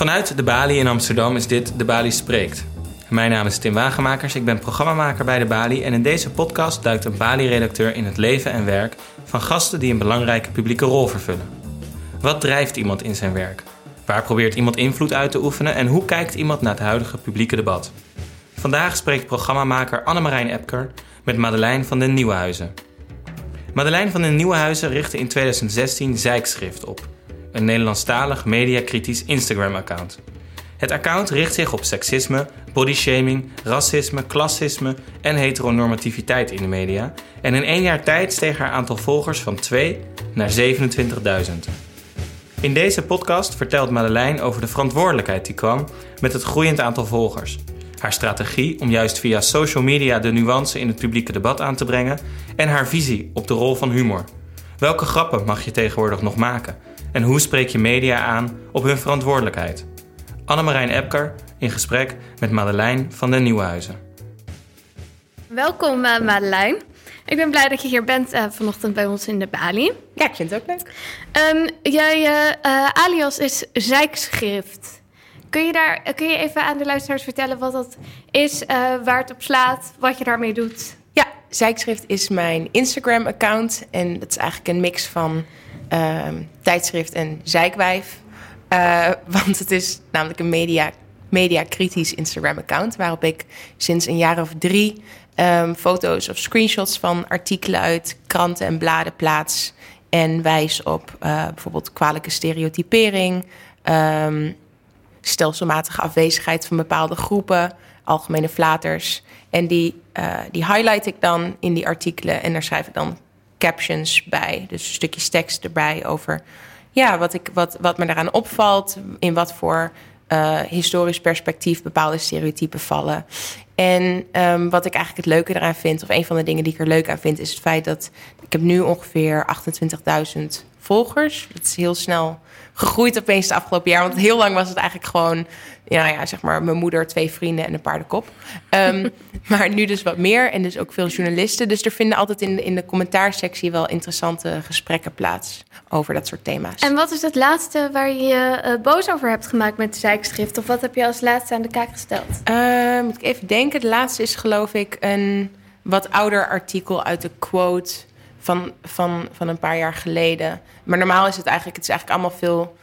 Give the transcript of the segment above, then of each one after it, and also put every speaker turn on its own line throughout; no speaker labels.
Vanuit de Bali in Amsterdam is dit De Bali Spreekt. Mijn naam is Tim Wagenmakers, ik ben programmamaker bij De Bali... en in deze podcast duikt een Bali-redacteur in het leven en werk... van gasten die een belangrijke publieke rol vervullen. Wat drijft iemand in zijn werk? Waar probeert iemand invloed uit te oefenen... en hoe kijkt iemand naar het huidige publieke debat? Vandaag spreekt programmamaker Annemarijn Epker... met Madeleine van den Nieuwenhuizen. Madeleine van den Nieuwenhuizen richtte in 2016 Zijkschrift op een Nederlandstalig mediakritisch Instagram-account. Het account richt zich op seksisme, bodyshaming, racisme, klassisme en heteronormativiteit in de media. En in één jaar tijd steeg haar aantal volgers van 2 naar 27.000. In deze podcast vertelt Madeleine over de verantwoordelijkheid die kwam met het groeiend aantal volgers. Haar strategie om juist via social media de nuance in het publieke debat aan te brengen en haar visie op de rol van humor. Welke grappen mag je tegenwoordig nog maken? En hoe spreek je media aan op hun verantwoordelijkheid? Annemarijn Epker in gesprek met Madeleine van den Nieuwenhuizen.
Welkom uh, Madeleine. Ik ben blij dat je hier bent uh, vanochtend bij ons in de Bali.
Ja, ik vind het ook leuk.
Um, jij uh, alias is Zijkschrift. Kun je, daar, kun je even aan de luisteraars vertellen wat dat is, waar het op slaat, wat je daarmee doet?
Ja, Zijkschrift is mijn Instagram-account. En dat is eigenlijk een mix van tijdschrift en zijkwijf. Uh, want het is namelijk een media, media-kritisch Instagram-account... waarop ik sinds een jaar of drie um, foto's of screenshots van artikelen uit kranten en bladen plaats... en wijs op uh, bijvoorbeeld kwalijke stereotypering... Um, stelselmatige afwezigheid van bepaalde groepen, algemene flaters. En die, uh, die highlight ik dan in die artikelen en daar schrijf ik dan captions bij. Dus stukjes tekst erbij over ja, wat, ik, wat, wat me daaraan opvalt. In wat voor uh, historisch perspectief bepaalde stereotypen vallen. En um, wat ik eigenlijk het leuke eraan vind, of een van de dingen die ik er leuk aan vind, is het feit dat ik heb nu ongeveer 28.000 volgers. Dat is heel snel gegroeid opeens het afgelopen jaar. Want heel lang was het eigenlijk gewoon, ja, ja zeg maar, mijn moeder, twee vrienden en een paardenkop. Um, maar nu dus wat meer en dus ook veel journalisten. Dus er vinden altijd in de, in de commentaarsectie wel interessante gesprekken plaats over dat soort thema's.
En wat is het laatste waar je je uh, boos over hebt gemaakt met de zijkschrift? Of wat heb je als laatste aan de kaak gesteld?
Uh, moet ik even denken. De laatste is geloof ik een wat ouder artikel uit de quote van, van, van een paar jaar geleden. Maar normaal is het eigenlijk, het is eigenlijk allemaal veel.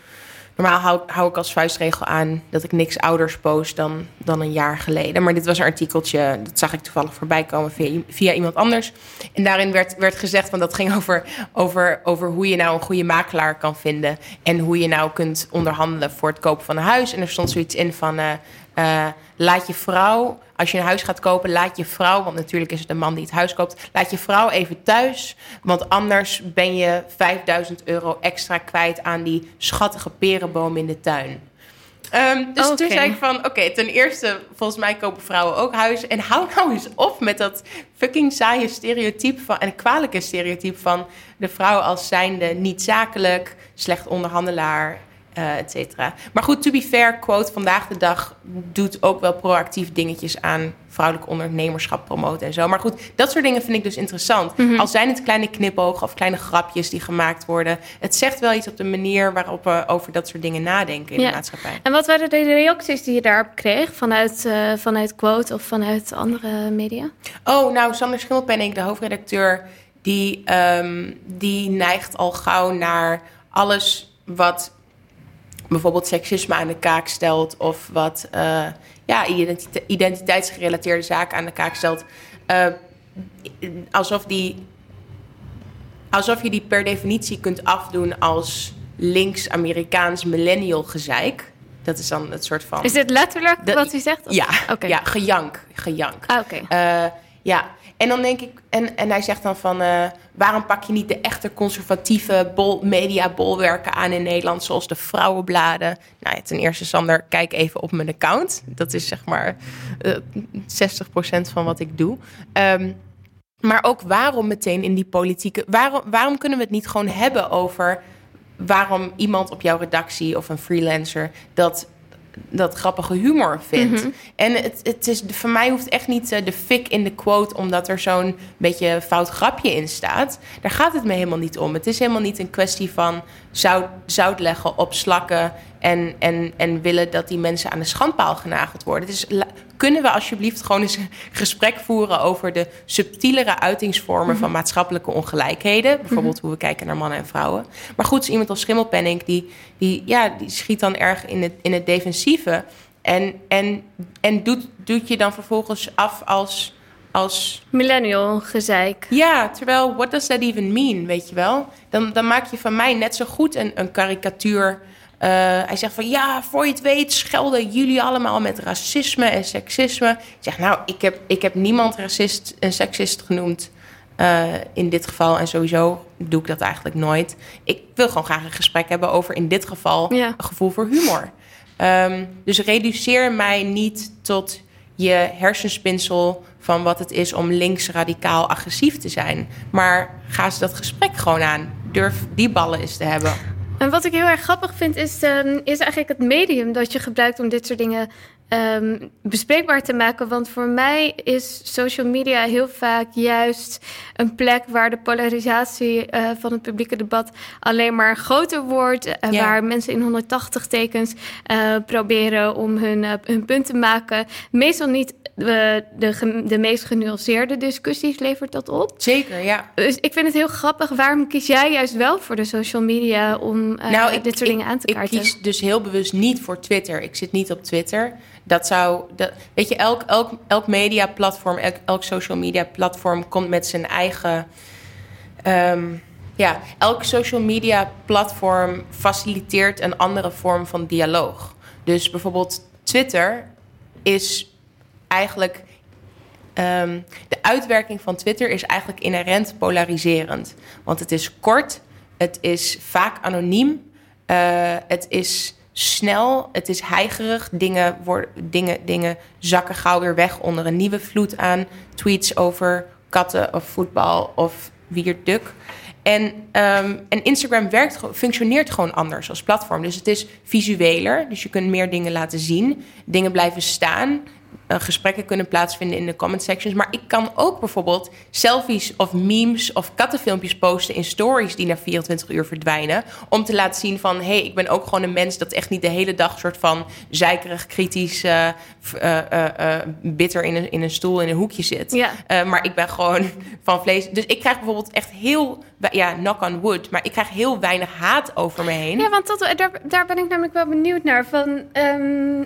Normaal hou, hou ik als vuistregel aan dat ik niks ouders post dan, dan een jaar geleden. Maar dit was een artikeltje, dat zag ik toevallig voorbij komen via, via iemand anders. En daarin werd, werd gezegd, want dat ging over, over, over hoe je nou een goede makelaar kan vinden. En hoe je nou kunt onderhandelen voor het kopen van een huis. En er stond zoiets in van. Uh, uh, laat je vrouw, als je een huis gaat kopen, laat je vrouw, want natuurlijk is het een man die het huis koopt, laat je vrouw even thuis. Want anders ben je 5000 euro extra kwijt aan die schattige perenboom in de tuin. Um, dus okay. toen zei ik van, oké, okay, ten eerste, volgens mij kopen vrouwen ook huizen. En hou nou eens op met dat fucking saaie stereotype van, en kwalijke stereotype van de vrouw als zijnde niet zakelijk, slecht onderhandelaar, uh, et cetera. Maar goed, to be fair, quote vandaag de dag doet ook wel proactief dingetjes aan vrouwelijk ondernemerschap promoten en zo. Maar goed, dat soort dingen vind ik dus interessant. Mm -hmm. Al zijn het kleine knipogen of kleine grapjes die gemaakt worden. Het zegt wel iets op de manier waarop we over dat soort dingen nadenken in ja. de maatschappij.
En wat waren de reacties die je daarop kreeg vanuit, uh, vanuit Quote of vanuit andere media?
Oh, nou, Sander Schimmelpenning, de hoofdredacteur, die, um, die neigt al gauw naar alles wat bijvoorbeeld seksisme aan de kaak stelt of wat uh, ja, identite identiteitsgerelateerde zaken aan de kaak stelt. Uh, alsof, die, alsof je die per definitie kunt afdoen als links-Amerikaans millennial gezeik. Dat is dan het soort van.
Is dit letterlijk dat, wat u zegt?
Of? Ja, okay. ja, gejank. gejank.
Ah.
Okay. Uh, ja, en dan denk ik, en, en hij zegt dan van, uh, waarom pak je niet de echte conservatieve bol, mediabolwerken aan in Nederland, zoals de vrouwenbladen? Nou ja, ten eerste, Sander, kijk even op mijn account. Dat is zeg maar uh, 60% van wat ik doe. Um, maar ook waarom meteen in die politieke, waarom, waarom kunnen we het niet gewoon hebben over waarom iemand op jouw redactie of een freelancer dat dat grappige humor vindt. Mm -hmm. En het, het is, voor mij hoeft echt niet de fik in de quote... omdat er zo'n beetje fout grapje in staat. Daar gaat het me helemaal niet om. Het is helemaal niet een kwestie van zout, zout leggen op slakken... En, en, en willen dat die mensen aan de schandpaal genageld worden. Dus kunnen we alsjeblieft gewoon eens een gesprek voeren over de subtielere uitingsvormen van maatschappelijke ongelijkheden. Bijvoorbeeld hoe we kijken naar mannen en vrouwen. Maar goed, iemand als Schimmelpenning, die, die, ja, die schiet dan erg in het, in het defensieve. En, en, en doet, doet je dan vervolgens af als. als
Millennial gezeik.
Ja, terwijl, what does that even mean, weet je wel? Dan, dan maak je van mij net zo goed een, een karikatuur. Uh, hij zegt van ja, voor je het weet schelden jullie allemaal met racisme en seksisme. Ik zeg nou, ik heb, ik heb niemand racist en seksist genoemd uh, in dit geval. En sowieso doe ik dat eigenlijk nooit. Ik wil gewoon graag een gesprek hebben over in dit geval
Ja.
een gevoel voor humor. Ehm, dus reduceer mij niet tot je hersenspinsel van wat het is om links radicaal agressief te zijn. Maar ga eens dat gesprek gewoon aan. Durf die ballen eens te hebben.
En wat ik heel erg grappig vind, is, ehm, is eigenlijk het medium dat je gebruikt om dit soort dingen ehm, bespreekbaar te maken. Want voor mij is social media heel vaak juist een plek waar de polarisatie eh, van het publieke debat alleen maar groter wordt.
Ja.
Waar mensen in 180 tekens eh, proberen om hun, eh, hun punt te maken. Meestal niet de, de, meest genuanceerde discussies levert dat op.
Zeker, ja.
Dus ik vind het heel grappig. Waarom kies jij juist wel voor de social media om eh, dit soort dingen aan te
Nou, ik
kaarten?
kies dus heel bewust niet voor Twitter. Ik zit niet op Twitter. Dat zou, dat, weet je, elk, elk, elk mediaplatform, elk, elk social media platform komt met zijn eigen. ehm, ja, elk social media platform faciliteert een andere vorm van dialoog. Dus bijvoorbeeld Twitter is eigenlijk Ehm, de uitwerking van Twitter is eigenlijk inherent polariserend. Want het is kort, het is vaak anoniem, eh, het is snel, het is heigerig. Dingen, worden, dingen, dingen zakken gauw weer weg onder een nieuwe vloed aan tweets over katten of voetbal of wierduk. En, ehm, en Instagram werkt, functioneert gewoon anders als platform. Dus het is visueler, dus je kunt meer dingen laten zien. Dingen blijven staan. Eh, gesprekken kunnen plaatsvinden in de comment sections. Maar ik kan ook bijvoorbeeld selfies of memes of kattenfilmpjes posten in stories die na 24 uur verdwijnen. Om te laten zien van hé, hey, ik ben ook gewoon een mens dat echt niet de hele dag soort van zeikerig, kritisch, eh, eh, bitter in een, in een stoel in een hoekje zit.
Ja.
Maar ik ben gewoon van vlees. Dus ik krijg bijvoorbeeld echt heel, ja, knock on wood, maar ik krijg heel weinig haat over me heen.
Ja, want dat, daar, daar ben ik namelijk wel benieuwd naar. Van, ehm,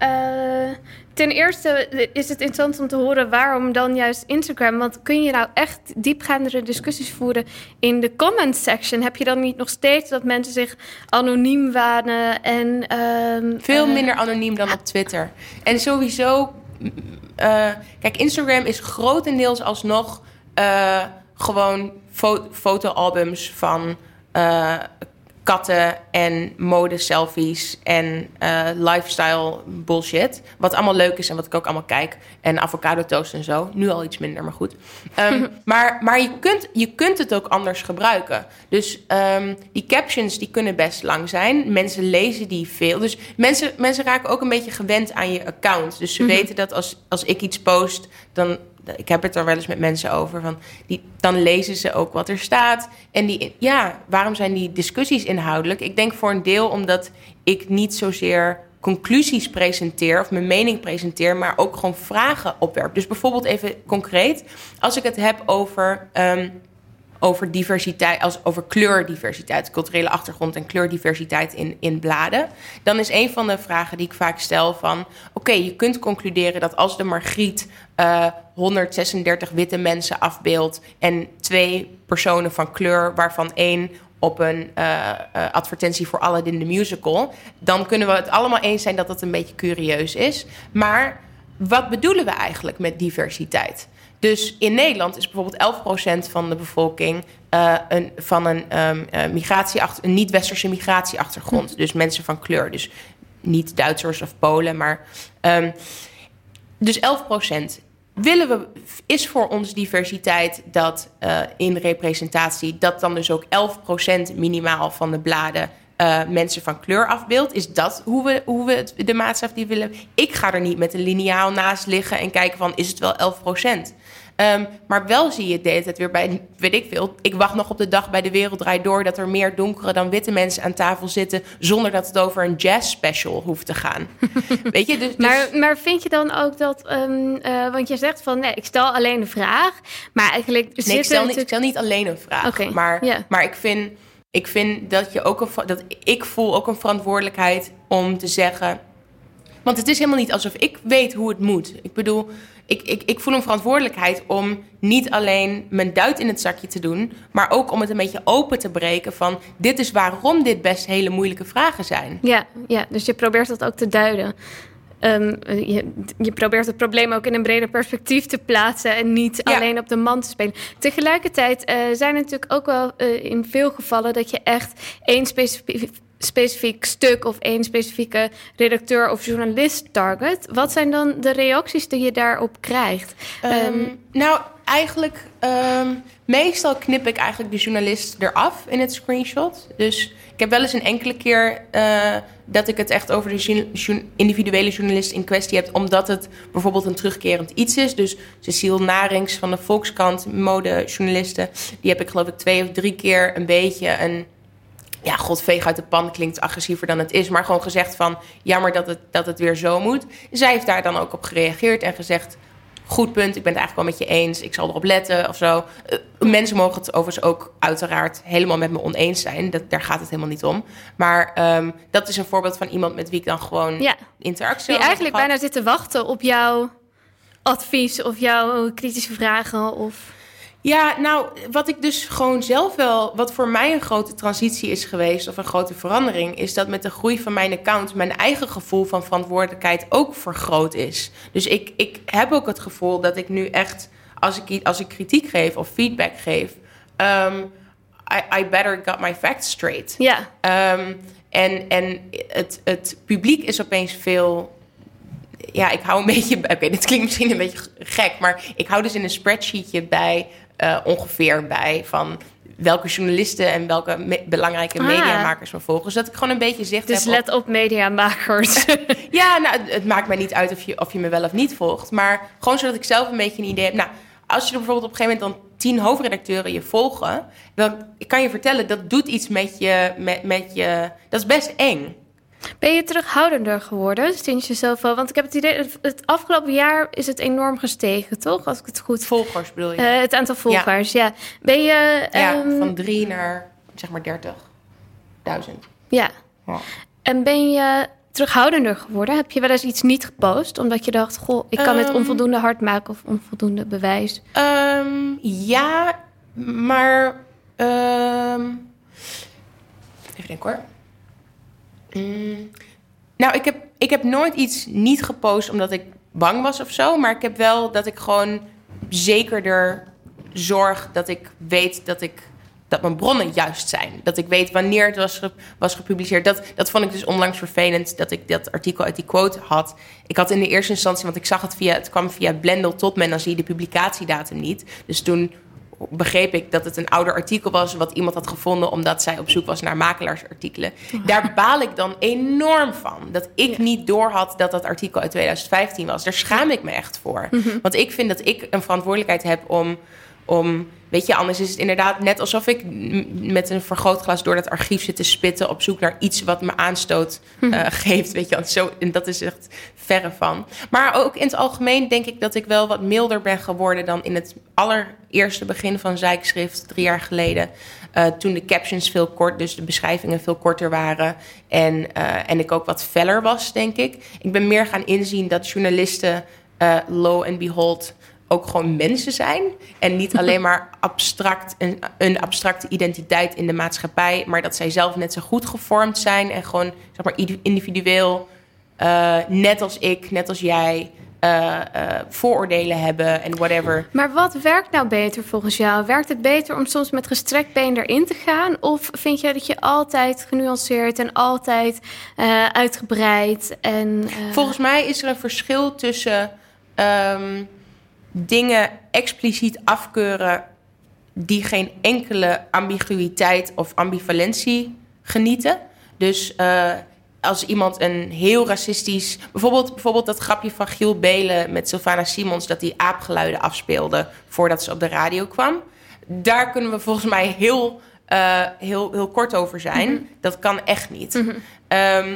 eh, ten eerste is het interessant om te horen waarom dan juist Instagram. Want kun je nou echt diepgaandere discussies voeren in de comment section? Heb je dan niet nog steeds dat mensen zich anoniem wanen en... ehm,
Veel
eh,
minder anoniem dan op Twitter. En sowieso, mm, eh, kijk, Instagram is grotendeels alsnog gewoon fo- fotoalbums van katten en mode-selfies en eh, lifestyle bullshit. Wat allemaal leuk is en wat ik ook allemaal kijk. En avocado toast en zo. Nu al iets minder, maar goed. Ehm, maar maar je, kunt, je kunt het ook anders gebruiken. Dus ehm, die captions die kunnen best lang zijn. Mensen lezen die veel. Dus mensen, mensen raken ook een beetje gewend aan je account. Dus ze weten dat als, als ik iets post, dan ik heb het er wel eens met mensen over. Van die, dan lezen ze ook wat er staat. En die, ja, waarom zijn die discussies inhoudelijk? Ik denk voor een deel omdat ik niet zozeer conclusies presenteer of mijn mening presenteer, maar ook gewoon vragen opwerp. Dus bijvoorbeeld even concreet, als ik het heb over. ehm, over diversiteit, als over kleurdiversiteit, culturele achtergrond en kleurdiversiteit in, in bladen. Dan is een van de vragen die ik vaak stel van... oké, je kunt concluderen dat als de Margriet eh 136 witte mensen afbeeldt... en twee personen van kleur, waarvan één op een eh, eh, advertentie voor Aladdin the Musical... dan kunnen we het allemaal eens zijn dat dat een beetje curieus is. Maar wat bedoelen we eigenlijk met diversiteit? Dus in Nederland is bijvoorbeeld 11% van de bevolking eh, een, van een, migratieachter, een niet-westerse migratieachtergrond. Dus mensen van kleur. Dus niet Duitsers of Polen, maar. ehm, dus 11%. Willen we, is voor ons diversiteit dat eh, in representatie, dat dan dus ook 11% minimaal van de bladen eh, mensen van kleur afbeeldt? Is dat hoe we, hoe we het, de maatstaf die willen? Ik ga er niet met een liniaal naast liggen en kijken van is het wel 11%? Ehm, maar wel zie je de hele tijd weer bij, weet ik veel. Ik wacht nog op de dag bij de Wereld Draait Door dat er meer donkere dan witte mensen aan tafel zitten. zonder dat het over een jazz special hoeft te gaan. weet je, dus, dus...
Maar, maar vind je dan ook dat, um, uh, want je zegt van nee, ik stel alleen de vraag. Maar eigenlijk.
Nee, ik stel, niet, ik stel niet alleen een vraag.
Okay,
maar,
yeah.
maar ik vind, ik vind dat je ook dat ik voel ook een verantwoordelijkheid om te zeggen. Want het is helemaal niet alsof ik weet hoe het moet. Ik bedoel, ik, ik, ik voel een verantwoordelijkheid om niet alleen mijn duit in het zakje te doen, maar ook om het een beetje open te breken van dit is waarom dit best hele moeilijke vragen zijn.
Ja, ja dus je probeert dat ook te duiden. Um, je, je, probeert het probleem ook in een breder perspectief te plaatsen en niet ja. alleen op de man te spelen. Tegelijkertijd uh, zijn er natuurlijk ook wel uh, in veel gevallen dat je echt één specifiek specifiek stuk of één specifieke redacteur of journalist target. Wat zijn dan de reacties die je daarop krijgt?
Um, um, nou, eigenlijk, meestal knip ik eigenlijk de journalist eraf in het screenshot. Dus ik heb wel eens een enkele keer uh, dat ik het echt over de individuele journalist in kwestie heb, omdat het bijvoorbeeld een terugkerend iets is. Dus Cecile Narings van de Volkskrant, modejournalisten, die heb ik geloof ik twee of drie keer een beetje een ja, god, veeg uit de pan klinkt agressiever dan het is. Maar gewoon gezegd van, jammer dat het, dat het weer zo moet. Zij heeft daar dan ook op gereageerd en gezegd... goed punt, ik ben het eigenlijk wel met je eens. Ik zal erop letten of zo. Uh, mensen mogen het overigens ook uiteraard helemaal met me oneens zijn. Dat, daar gaat het helemaal niet om. Maar um, dat is een voorbeeld van iemand met wie ik dan gewoon
ja.
interactie
Die eigenlijk bijna zit te wachten op jouw advies... of jouw kritische vragen of...
Ja, nou, wat ik dus gewoon zelf wel, wat voor mij een grote transitie is geweest, of een grote verandering, is dat met de groei van mijn account mijn eigen gevoel van verantwoordelijkheid ook vergroot is. Dus ik, ik heb ook het gevoel dat ik nu echt, als ik, als ik kritiek geef of feedback geef, um, I, I better got my facts straight.
Ja.
Um, en en het, het publiek is opeens veel ja, ik hou een beetje. Oké, okay, dit klinkt misschien een beetje gek, maar ik hou dus in een spreadsheetje bij uh, ongeveer bij van welke journalisten en welke me belangrijke ah. mediamakers me volgen. Zodat ik gewoon een beetje zicht
dus
heb.
Dus let op, op mediamakers.
ja, nou, het maakt mij niet uit of je, of je me wel of niet volgt. Maar gewoon zodat ik zelf een beetje een idee heb. Nou, als je er bijvoorbeeld op een gegeven moment dan tien hoofdredacteuren je volgen, dan kan je vertellen dat doet iets met je, met, met je. Dat is best eng.
Ben je terughoudender geworden sinds je zoveel? Want ik heb het idee, het afgelopen jaar is het enorm gestegen, toch? Als ik het goed.
Volgers bedoel je?
Uh, het aantal volgers, ja. ja. Ben je.
Ja, um... van drie naar zeg maar 30.000.
Ja. ja. En ben je terughoudender geworden? Heb je wel eens iets niet gepost omdat je dacht, goh, ik kan um, het onvoldoende hard maken of onvoldoende bewijs?
Um, ja, maar. Even denken hoor. Mm. Nou, ik heb, ik heb nooit iets niet gepost omdat ik bang was of zo. Maar ik heb wel dat ik gewoon zekerder zorg dat ik weet dat ik dat mijn bronnen juist zijn. Dat ik weet wanneer het was, was gepubliceerd. Dat, dat vond ik dus onlangs vervelend dat ik dat artikel uit die quote had. Ik had in de eerste instantie, want ik zag het via, het kwam via Blendel tot me en dan zie je de publicatiedatum niet. Dus toen begreep ik dat het een ouder artikel was wat iemand had gevonden omdat zij op zoek was naar makelaarsartikelen. Daar baal ik dan enorm van. Dat ik ja. niet doorhad dat dat artikel uit 2015 was. Daar schaam ik me echt voor. Mm -hmm. Want ik vind dat ik een verantwoordelijkheid heb om, om. Weet je, anders is het inderdaad net alsof ik met een vergrootglas door dat archief zit te spitten op zoek naar iets wat me aanstoot uh, geeft. Weet je, zo, en dat is echt verre van. Maar ook in het algemeen denk ik dat ik wel wat milder ben geworden dan in het allereerste begin van Zijkschrift, drie jaar geleden. Uh, toen de captions veel kort, dus de beschrijvingen veel korter waren. En, uh, en ik ook wat feller was, denk ik. Ik ben meer gaan inzien dat journalisten, low and behold, ook gewoon mensen zijn. En niet alleen maar abstract, een, een abstracte identiteit in de maatschappij. Maar dat zij zelf net zo goed gevormd zijn. En gewoon zeg maar, individueel, uh, net als ik, net als jij. Uh, uh, vooroordelen hebben en whatever.
Maar wat werkt nou beter volgens jou? Werkt het beter om soms met gestrekt been erin te gaan? Of vind jij dat je altijd genuanceerd en altijd uh, uitgebreid? En,
Volgens mij is er een verschil tussen um, dingen expliciet afkeuren die geen enkele ambiguïteit of ambivalentie genieten. Dus uh, als iemand een heel racistisch. Bijvoorbeeld, bijvoorbeeld dat grapje van Giel Belen met Sylvana Simons. dat die aapgeluiden afspeelde voordat ze op de radio kwam. Daar kunnen we volgens mij heel, uh, heel, heel kort over zijn.
Mhm.
Dat kan echt niet. Ehm,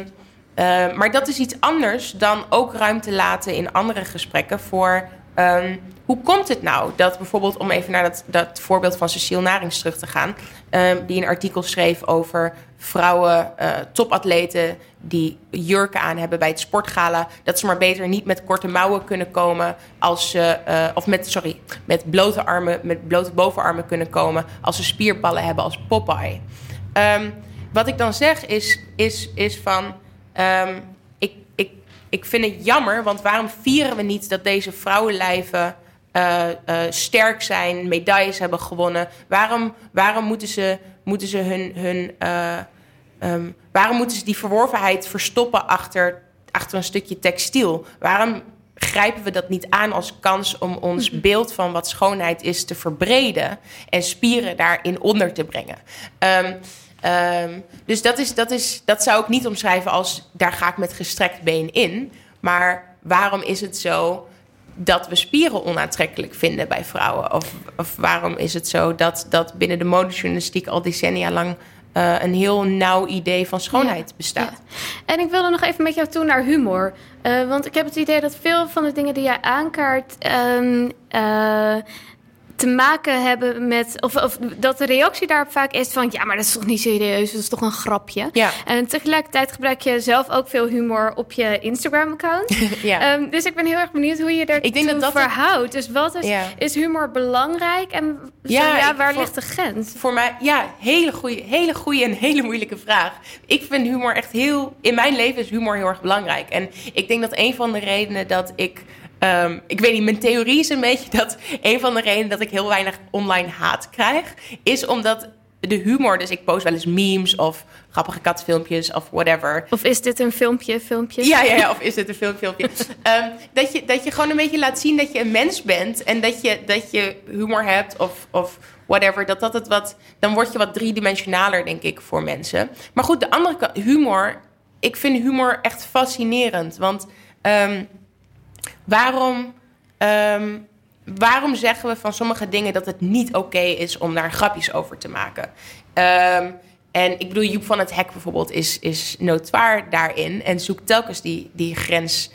uh, maar dat is iets anders dan ook ruimte laten in andere gesprekken voor um, hoe komt het nou dat bijvoorbeeld, om even naar dat, dat voorbeeld van Cecile Narings terug te gaan, um, die een artikel schreef over vrouwen, uh, topatleten die jurken aan hebben bij het sportgala, dat ze maar beter niet met korte mouwen kunnen komen als ze, uh, of met, sorry, met blote armen, met blote bovenarmen kunnen komen als ze spierballen hebben als Popeye. Um, wat ik dan zeg is, is, is van ik, vind het jammer, want waarom vieren we niet dat deze vrouwenlijven uh, uh, sterk zijn, medailles hebben gewonnen? Waarom, waarom moeten ze, moeten ze hun. hun uh, um, waarom moeten ze die verworvenheid verstoppen achter, achter een stukje textiel? Waarom grijpen we dat niet aan als kans om ons beeld van wat schoonheid is te verbreden en spieren daarin onder te brengen? Um, Um, dus dat, is, dat, is, dat zou ik niet omschrijven als daar ga ik met gestrekt been in. Maar waarom is het zo dat we spieren onaantrekkelijk vinden bij vrouwen? Of, of waarom is het zo dat, dat binnen de modejournalistiek al decennia lang uh, een heel nauw idee van schoonheid ja, bestaat?
Ja. En ik wilde nog even met jou toe naar humor. Uh, want ik heb het idee dat veel van de dingen die jij aankaart. Um, uh, te maken hebben met. Of, of, dat de reactie daarop vaak is van. Ja, maar dat is toch niet serieus? Dat is toch een grapje?
Ja.
En tegelijkertijd gebruik je zelf ook veel humor op je Instagram-account.
ja.
Um, dus ik ben heel erg benieuwd hoe je er
ik denk dat dat
verhoudt. Dus wat is,
ja.
is humor belangrijk? En
ja,
ja waar ligt de grens?
Voor mij, ja, hele goede, hele goede en hele moeilijke vraag. Ik vind humor echt heel. In mijn leven is humor heel erg belangrijk. En ik denk dat een van de redenen dat ik. Um, ik weet niet, mijn theorie is een beetje dat een van de redenen dat ik heel weinig online haat krijg, is omdat de humor, dus ik post wel eens memes of grappige katfilmpjes of whatever.
Of is dit een filmpje, filmpje?
Ja, ja, ja of is dit een film, filmpje? um, dat, je, dat je gewoon een beetje laat zien dat je een mens bent en dat je, dat je humor hebt of, of whatever. Dat dat het wat, dan word je wat driedimensionaler, denk ik, voor mensen. Maar goed, de andere kant, humor, ik vind humor echt fascinerend, want. Um, Waarom, um, waarom zeggen we van sommige dingen dat het niet oké is om daar grapjes over te maken? Um, en ik bedoel, Joep van het Hek bijvoorbeeld is, is notoir daarin en zoekt telkens die, die grens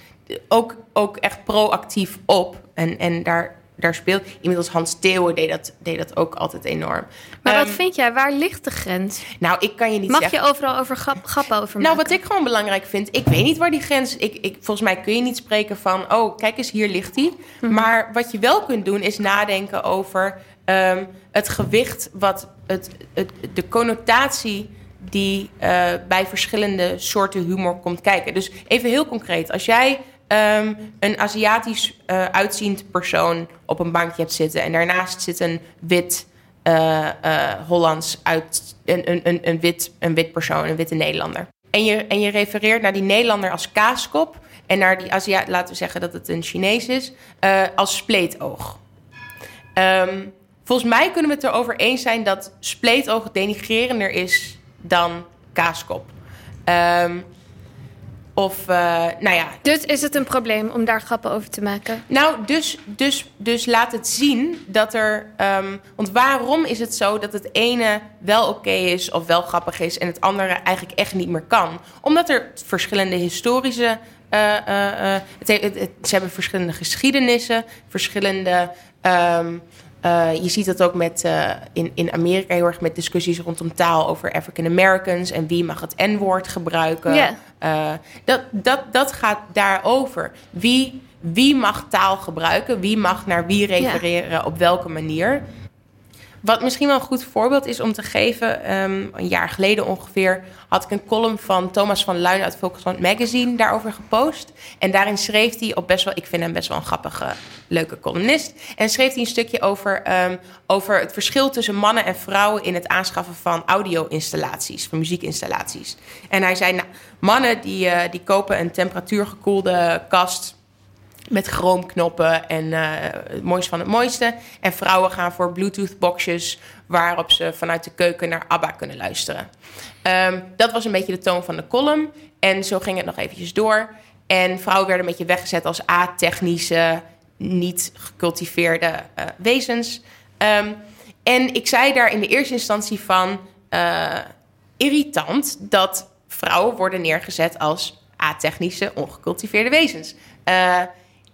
ook, ook echt proactief op. En, en daar, daar speelt iemand als Hans Theeuwen deed dat, deed dat ook altijd enorm.
Maar um, wat vind jij? Waar ligt de grens?
Nou, ik kan je niet
Mag
zeggen.
je overal over grap, grappen over maken?
Nou, wat ik gewoon belangrijk vind, ik weet niet waar die grens... Ik, ik, volgens mij kun je niet spreken van, oh, kijk eens, hier ligt die. Mm-hmm. Maar wat je wel kunt doen, is nadenken over um, het gewicht... wat het, het, de connotatie die uh, bij verschillende soorten humor komt kijken. Dus even heel concreet, als jij... Um, een Aziatisch uh, uitziend persoon op een bankje hebt zitten... en daarnaast zit een wit uh, uh, Hollands uit een, een, een, wit, een wit persoon, een witte Nederlander. En je, en je refereert naar die Nederlander als kaaskop en naar die Aziat, laten we zeggen dat het een Chinees is, als spleetoog. Um, volgens mij kunnen we het erover eens zijn dat spleetoog denigrerender is dan kaaskop. Um, of, uh, nou ja.
Dus is het een probleem om daar grappen over te maken?
Nou, dus, dus, dus laat het zien dat er. Um, want waarom is het zo dat het ene wel oké okay is of wel grappig is en het andere eigenlijk echt niet meer kan? Omdat er verschillende historische. Uh, uh, het, het, het, ze hebben verschillende geschiedenissen, verschillende. Um, Uh, je ziet dat ook met, uh, in, in Amerika heel erg met discussies rondom taal over African Americans en wie mag het N-woord gebruiken.
Yeah.
Uh, dat, dat, dat gaat daarover. Wie, wie mag taal gebruiken? Wie mag naar wie refereren? Yeah. Op welke manier? Wat misschien wel een goed voorbeeld is om te geven, um, een jaar geleden ongeveer had ik een column van Thomas van Luijn uit Volkskrant Magazine daarover gepost. En daarin schreef hij op best wel, ik vind hem best wel een grappige, leuke columnist. En schreef hij een stukje over, um, over het verschil tussen mannen en vrouwen in het aanschaffen van audio-installaties, van muziekinstallaties. En hij zei, nou, mannen die, uh, die kopen een temperatuurgekoelde kast met chroomknoppen en eh, het mooiste van het mooiste. En vrouwen gaan voor Bluetooth-boxjes waarop ze vanuit de keuken naar ABBA kunnen luisteren. Ehm, dat was een beetje de toon van de column. En zo ging het nog eventjes door. En vrouwen werden een beetje weggezet als a-technische, niet gecultiveerde uh, wezens. Um, en ik zei daar in de eerste instantie van uh, irritant dat vrouwen worden neergezet als a-technische, ongecultiveerde wezens. Uh,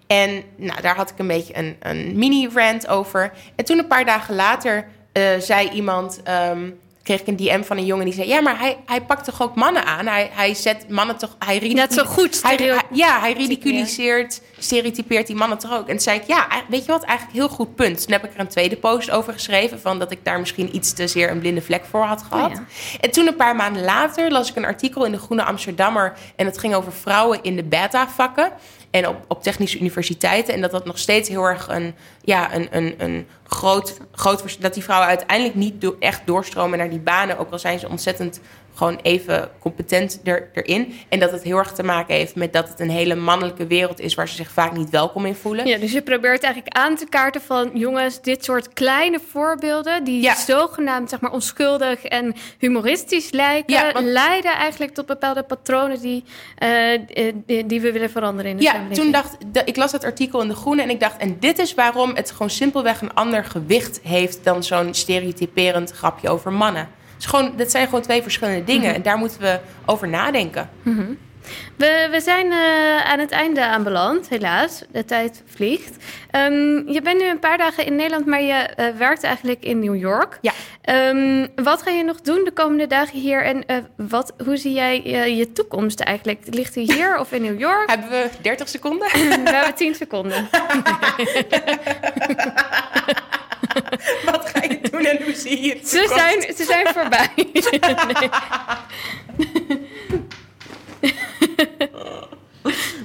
en nou, daar had ik een beetje een, een mini-rant over. En toen een paar dagen later uh, zei iemand... Um, kreeg ik een DM van een jongen die zei: Ja, maar hij, hij pakt toch ook mannen aan? Hij, hij zet mannen toch. Hij
Net zo goed.
Hij, hij, ja, hij ridiculiseert, stereotypeert die mannen toch ook. En toen zei ik: Ja, weet je wat? Eigenlijk heel goed punt. Toen heb ik er een tweede post over geschreven. Van dat ik daar misschien iets te zeer een blinde vlek voor had gehad. Oh, ja. En toen een paar maanden later las ik een artikel in de Groene Amsterdammer. En het ging over vrouwen in de beta-vakken en op, op technische universiteiten. En dat dat nog steeds heel erg een, ja, een, een, een groot, groot... dat die vrouwen uiteindelijk niet echt doorstromen naar die banen. Ook al zijn ze ontzettend gewoon even competent er, erin. En dat het heel erg te maken heeft met dat het een hele mannelijke wereld is... waar ze zich vaak niet welkom in voelen.
Ja, dus je probeert eigenlijk aan te kaarten van... jongens, dit soort kleine voorbeelden... die ja. zogenaamd zeg maar, onschuldig en humoristisch lijken... Ja, want... leiden eigenlijk tot bepaalde patronen die, uh, die, die, we willen veranderen in de
ja, toen dacht ik las dat artikel in De Groene en ik dacht... en dit is waarom het gewoon simpelweg een ander gewicht heeft... dan zo'n stereotyperend grapje over mannen gewoon, dat zijn gewoon twee verschillende dingen. Mhm. En daar moeten we over nadenken.
Mm -hmm. We, we zijn uh, aan het einde aanbeland, helaas. De tijd vliegt. Um, je bent nu een paar dagen in Nederland, maar je uh, werkt eigenlijk in New York.
Ja.
Um, wat ga je nog doen de komende dagen hier? En uh, wat, hoe zie jij je toekomst eigenlijk? Ligt die hier of in New York?
Hebben we 30 seconden?
we hebben 10 seconden.
Wat ga je doen en hoe zie je het?
Ze zijn, ze zijn voorbij.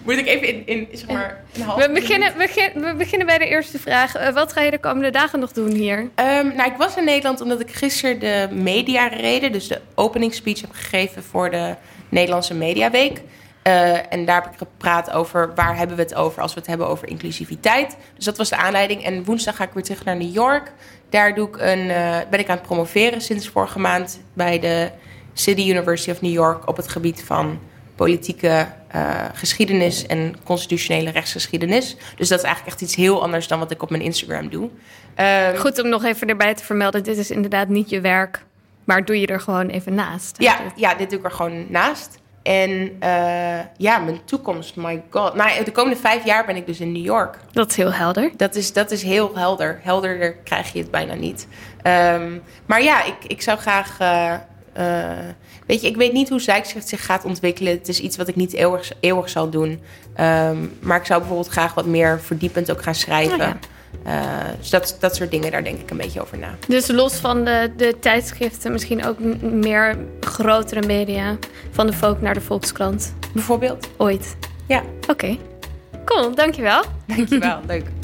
Moet ik even in, in zeg maar, een half
we beginnen, we, we beginnen bij de eerste vraag. Uh, wat ga je de komende dagen nog doen hier? Um,
nou, ik was in Nederland omdat ik gisteren de mediareden, dus de opening speech heb gegeven voor de Nederlandse Mediaweek. Uh, en daar heb ik gepraat over waar hebben we het over als we het hebben over inclusiviteit. Dus dat was de aanleiding. En woensdag ga ik weer terug naar New York. Daar doe ik een, uh, ben ik aan het promoveren sinds vorige maand bij de City University of New York op het gebied van politieke uh, geschiedenis en constitutionele rechtsgeschiedenis. Dus dat is eigenlijk echt iets heel anders dan wat ik op mijn Instagram doe.
Um, Goed om nog even erbij te vermelden: dit is inderdaad niet je werk, maar doe je er gewoon even naast.
Ja, ja dit doe ik er gewoon naast. En uh, ja, mijn toekomst, my god. Nou, de komende vijf jaar ben ik dus in New York.
Dat is heel helder.
Dat is, dat is heel helder. Helderder krijg je het bijna niet. Um, maar ja, ik, ik zou graag... Uh, uh, weet je, ik weet niet hoe Zijkschrift zich gaat ontwikkelen. Het is iets wat ik niet eeuwig, eeuwig zal doen. Um, maar ik zou bijvoorbeeld graag wat meer verdiepend ook gaan schrijven. Oh ja. Uh, dus dat, dat soort dingen, daar denk ik een beetje over na.
Dus los van de, de tijdschriften, misschien ook meer grotere media. Van de Volk naar de Volkskrant.
Bijvoorbeeld?
Ooit.
Ja.
Oké. Okay. Cool, dankjewel.
Dankjewel, leuk.